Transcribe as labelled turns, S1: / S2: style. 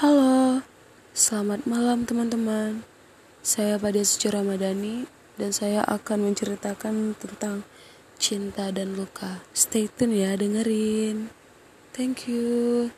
S1: Halo, selamat malam teman-teman. Saya pada Suci Ramadhani dan saya akan menceritakan tentang cinta dan luka. Stay tune ya, dengerin. Thank you.